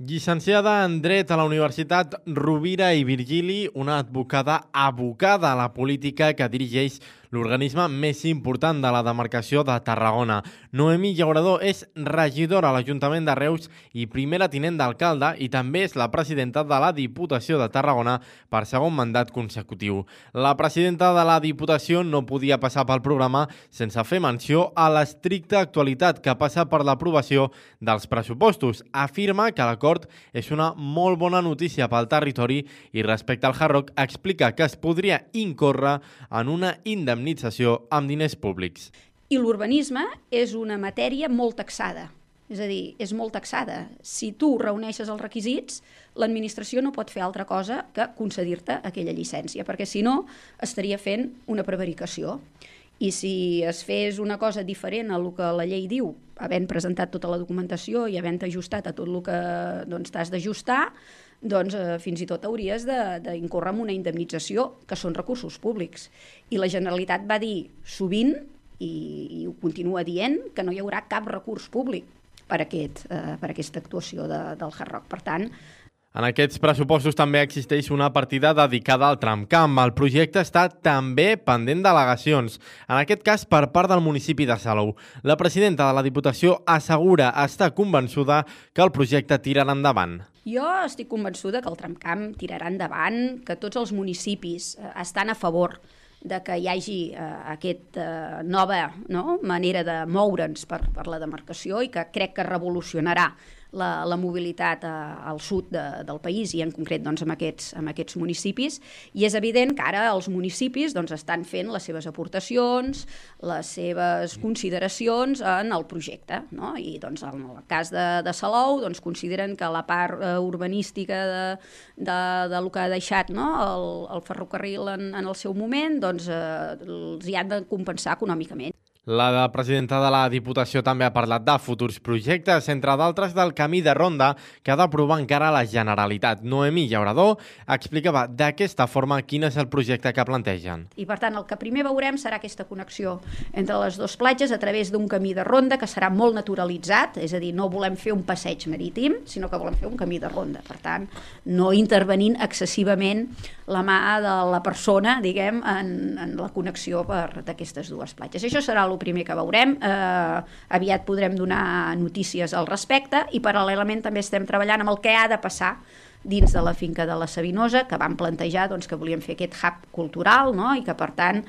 Llicenciada en Dret a la Universitat Rovira i Virgili, una advocada abocada a la política que dirigeix l'organisme més important de la demarcació de Tarragona. Noemí Llaurador és regidora a l'Ajuntament de Reus i primera tinent d'alcalde i també és la presidenta de la Diputació de Tarragona per segon mandat consecutiu. La presidenta de la Diputació no podia passar pel programa sense fer menció a l'estricta actualitat que passa per l'aprovació dels pressupostos. Afirma que l'acord l'acord és una molt bona notícia pel territori i respecte al Hard Rock explica que es podria incórrer en una indemnització amb diners públics. I l'urbanisme és una matèria molt taxada. És a dir, és molt taxada. Si tu reuneixes els requisits, l'administració no pot fer altra cosa que concedir-te aquella llicència, perquè si no estaria fent una prevaricació. I si es fes una cosa diferent a el que la llei diu, havent presentat tota la documentació i havent ajustat a tot el que doncs, t'has d'ajustar, doncs eh, fins i tot hauries d'incórrer en una indemnització, que són recursos públics. I la Generalitat va dir sovint, i, i ho continua dient, que no hi haurà cap recurs públic per, aquest, eh, per aquesta actuació de, del Hard Rock. Per tant, en aquests pressupostos també existeix una partida dedicada al tramcamp. El projecte està també pendent d'al·legacions, en aquest cas per part del municipi de Salou. La presidenta de la Diputació assegura estar convençuda que el projecte tirarà endavant. Jo estic convençuda que el tramcamp tirarà endavant, que tots els municipis eh, estan a favor de que hi hagi eh, aquesta eh, nova no? manera de moure'ns per, per la demarcació i que crec que revolucionarà la, la mobilitat a, eh, al sud de, del país i en concret doncs, amb, aquests, amb aquests municipis i és evident que ara els municipis doncs, estan fent les seves aportacions, les seves consideracions en el projecte no? i doncs, en el cas de, de Salou doncs, consideren que la part uh, urbanística de, de, de lo que ha deixat no? el, el ferrocarril en, en el seu moment doncs, uh, els hi han de compensar econòmicament. La presidenta de la Diputació també ha parlat de futurs projectes, entre d'altres del camí de ronda que ha d'aprovar encara la Generalitat. Noemí Llaurador explicava d'aquesta forma quin és el projecte que plantegen. I per tant el que primer veurem serà aquesta connexió entre les dues platges a través d'un camí de ronda que serà molt naturalitzat, és a dir, no volem fer un passeig marítim, sinó que volem fer un camí de ronda. Per tant, no intervenint excessivament la mà de la persona, diguem, en, en la connexió d'aquestes dues platges. Això serà el primer que veurem. Eh, aviat podrem donar notícies al respecte i paral·lelament també estem treballant amb el que ha de passar dins de la finca de la Sabinosa, que vam plantejar doncs, que volíem fer aquest hub cultural no? i que per tant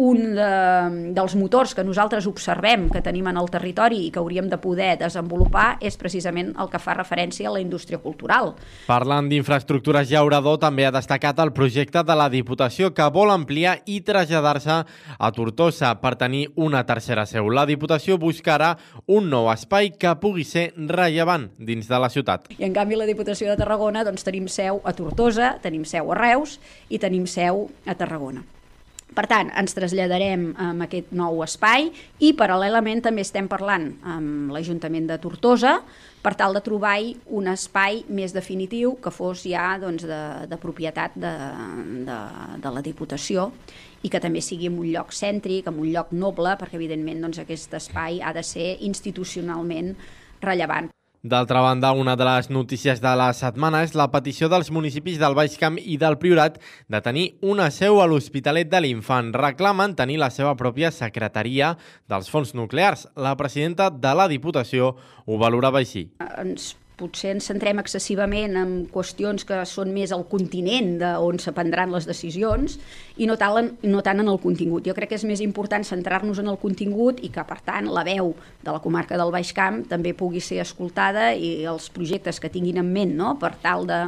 un de, dels motors que nosaltres observem que tenim en el territori i que hauríem de poder desenvolupar és precisament el que fa referència a la indústria cultural. Parlant d'infraestructures, Llaurador també ha destacat el projecte de la Diputació que vol ampliar i traslladar-se a Tortosa per tenir una tercera seu. La Diputació buscarà un nou espai que pugui ser rellevant dins de la ciutat. I en canvi la Diputació de Tarragona doncs, tenim seu a Tortosa, tenim seu a Reus i tenim seu a Tarragona. Per tant, ens traslladarem amb aquest nou espai i paral·lelament també estem parlant amb l'Ajuntament de Tortosa per tal de trobar un espai més definitiu que fos ja doncs, de, de propietat de, de, de la Diputació i que també sigui en un lloc cèntric, en un lloc noble, perquè evidentment doncs, aquest espai ha de ser institucionalment rellevant. D'altra banda, una de les notícies de la setmana és la petició dels municipis del Baix Camp i del Priorat de tenir una seu a l'Hospitalet de l'Infant. Reclamen tenir la seva pròpia secretaria dels fons nuclears. La presidenta de la Diputació ho valorava així. Ens potser ens centrem excessivament en qüestions que són més al continent de on se prendran les decisions i no tant, no tant en el contingut. Jo crec que és més important centrar-nos en el contingut i que, per tant, la veu de la comarca del Baix Camp també pugui ser escoltada i els projectes que tinguin en ment no? per tal de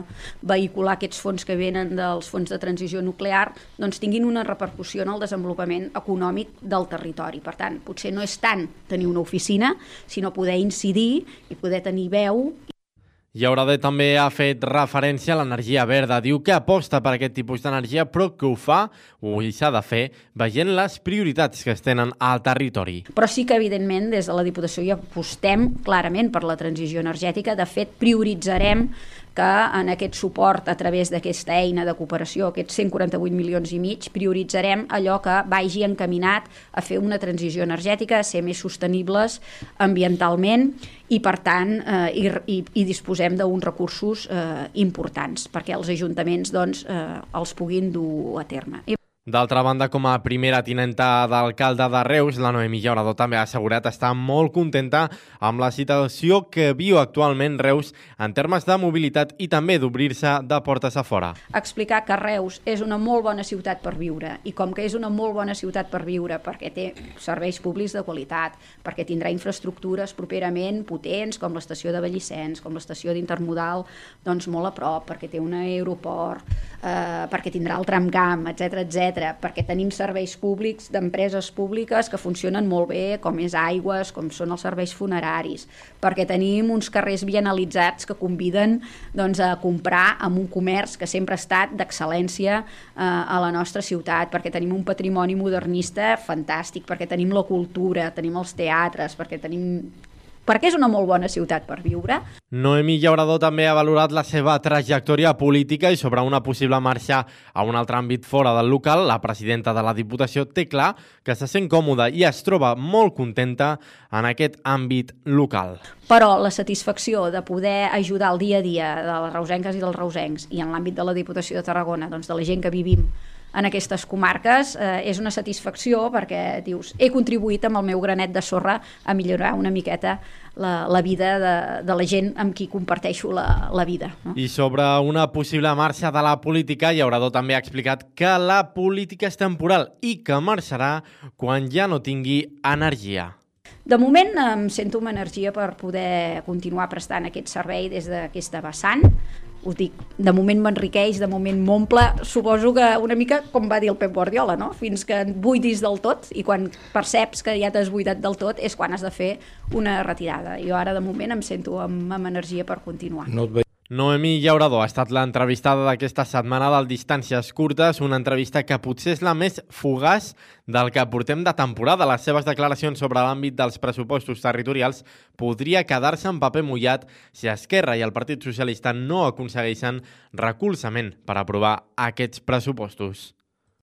vehicular aquests fons que venen dels fons de transició nuclear doncs tinguin una repercussió en el desenvolupament econòmic del territori. Per tant, potser no és tant tenir una oficina, sinó poder incidir i poder tenir veu Llaurade també ha fet referència a l'energia verda. Diu que aposta per aquest tipus d'energia, però que ho fa, o s'ha de fer, veient les prioritats que es tenen al territori. Però sí que, evidentment, des de la Diputació ja apostem clarament per la transició energètica. De fet, prioritzarem que en aquest suport a través d'aquesta eina de cooperació, aquests 148 milions i mig, prioritzarem allò que vagi encaminat a fer una transició energètica, a ser més sostenibles ambientalment i per tant eh, i, i, i disposem d'uns recursos eh, importants perquè els ajuntaments doncs, eh, els puguin dur a terme. I D'altra banda, com a primera tinenta d'alcalde de Reus, la Noemi Llaurador també ha assegurat estar molt contenta amb la situació que viu actualment Reus en termes de mobilitat i també d'obrir-se de portes a fora. Explicar que Reus és una molt bona ciutat per viure i com que és una molt bona ciutat per viure perquè té serveis públics de qualitat, perquè tindrà infraestructures properament potents com l'estació de Bellicens, com l'estació d'Intermodal, doncs molt a prop, perquè té un aeroport, eh, perquè tindrà el tramcamp, etc etc perquè tenim serveis públics d'empreses públiques que funcionen molt bé, com és aigües, com són els serveis funeraris, perquè tenim uns carrers bienalitzats que conviden doncs, a comprar amb un comerç que sempre ha estat d'excel·lència eh, a la nostra ciutat, perquè tenim un patrimoni modernista fantàstic, perquè tenim la cultura, tenim els teatres, perquè tenim perquè és una molt bona ciutat per viure. Noemi Llaurador també ha valorat la seva trajectòria política i sobre una possible marxa a un altre àmbit fora del local, la presidenta de la Diputació té clar que se sent còmoda i es troba molt contenta en aquest àmbit local. Però la satisfacció de poder ajudar el dia a dia de les reusenques i dels reusencs i en l'àmbit de la Diputació de Tarragona, doncs de la gent que vivim en aquestes comarques eh, és una satisfacció perquè dius, he contribuït amb el meu granet de sorra a millorar una miqueta la, la vida de, de la gent amb qui comparteixo la, la vida. No? I sobre una possible marxa de la política, Llaurador també ha explicat que la política és temporal i que marxarà quan ja no tingui energia. De moment em sento amb energia per poder continuar prestant aquest servei des d'aquesta vessant us dic, de moment m'enriqueix, de moment m'omple, suposo que una mica com va dir el Pep Guardiola, no? fins que buidis del tot i quan perceps que ja t'has buidat del tot és quan has de fer una retirada. Jo ara de moment em sento amb, amb energia per continuar. No et Noemi Llaurador ha estat l'entrevistada d'aquesta setmana del Distàncies Curtes, una entrevista que potser és la més fugaç del que portem de temporada. Les seves declaracions sobre l'àmbit dels pressupostos territorials podria quedar-se en paper mullat si Esquerra i el Partit Socialista no aconsegueixen recolzament per aprovar aquests pressupostos.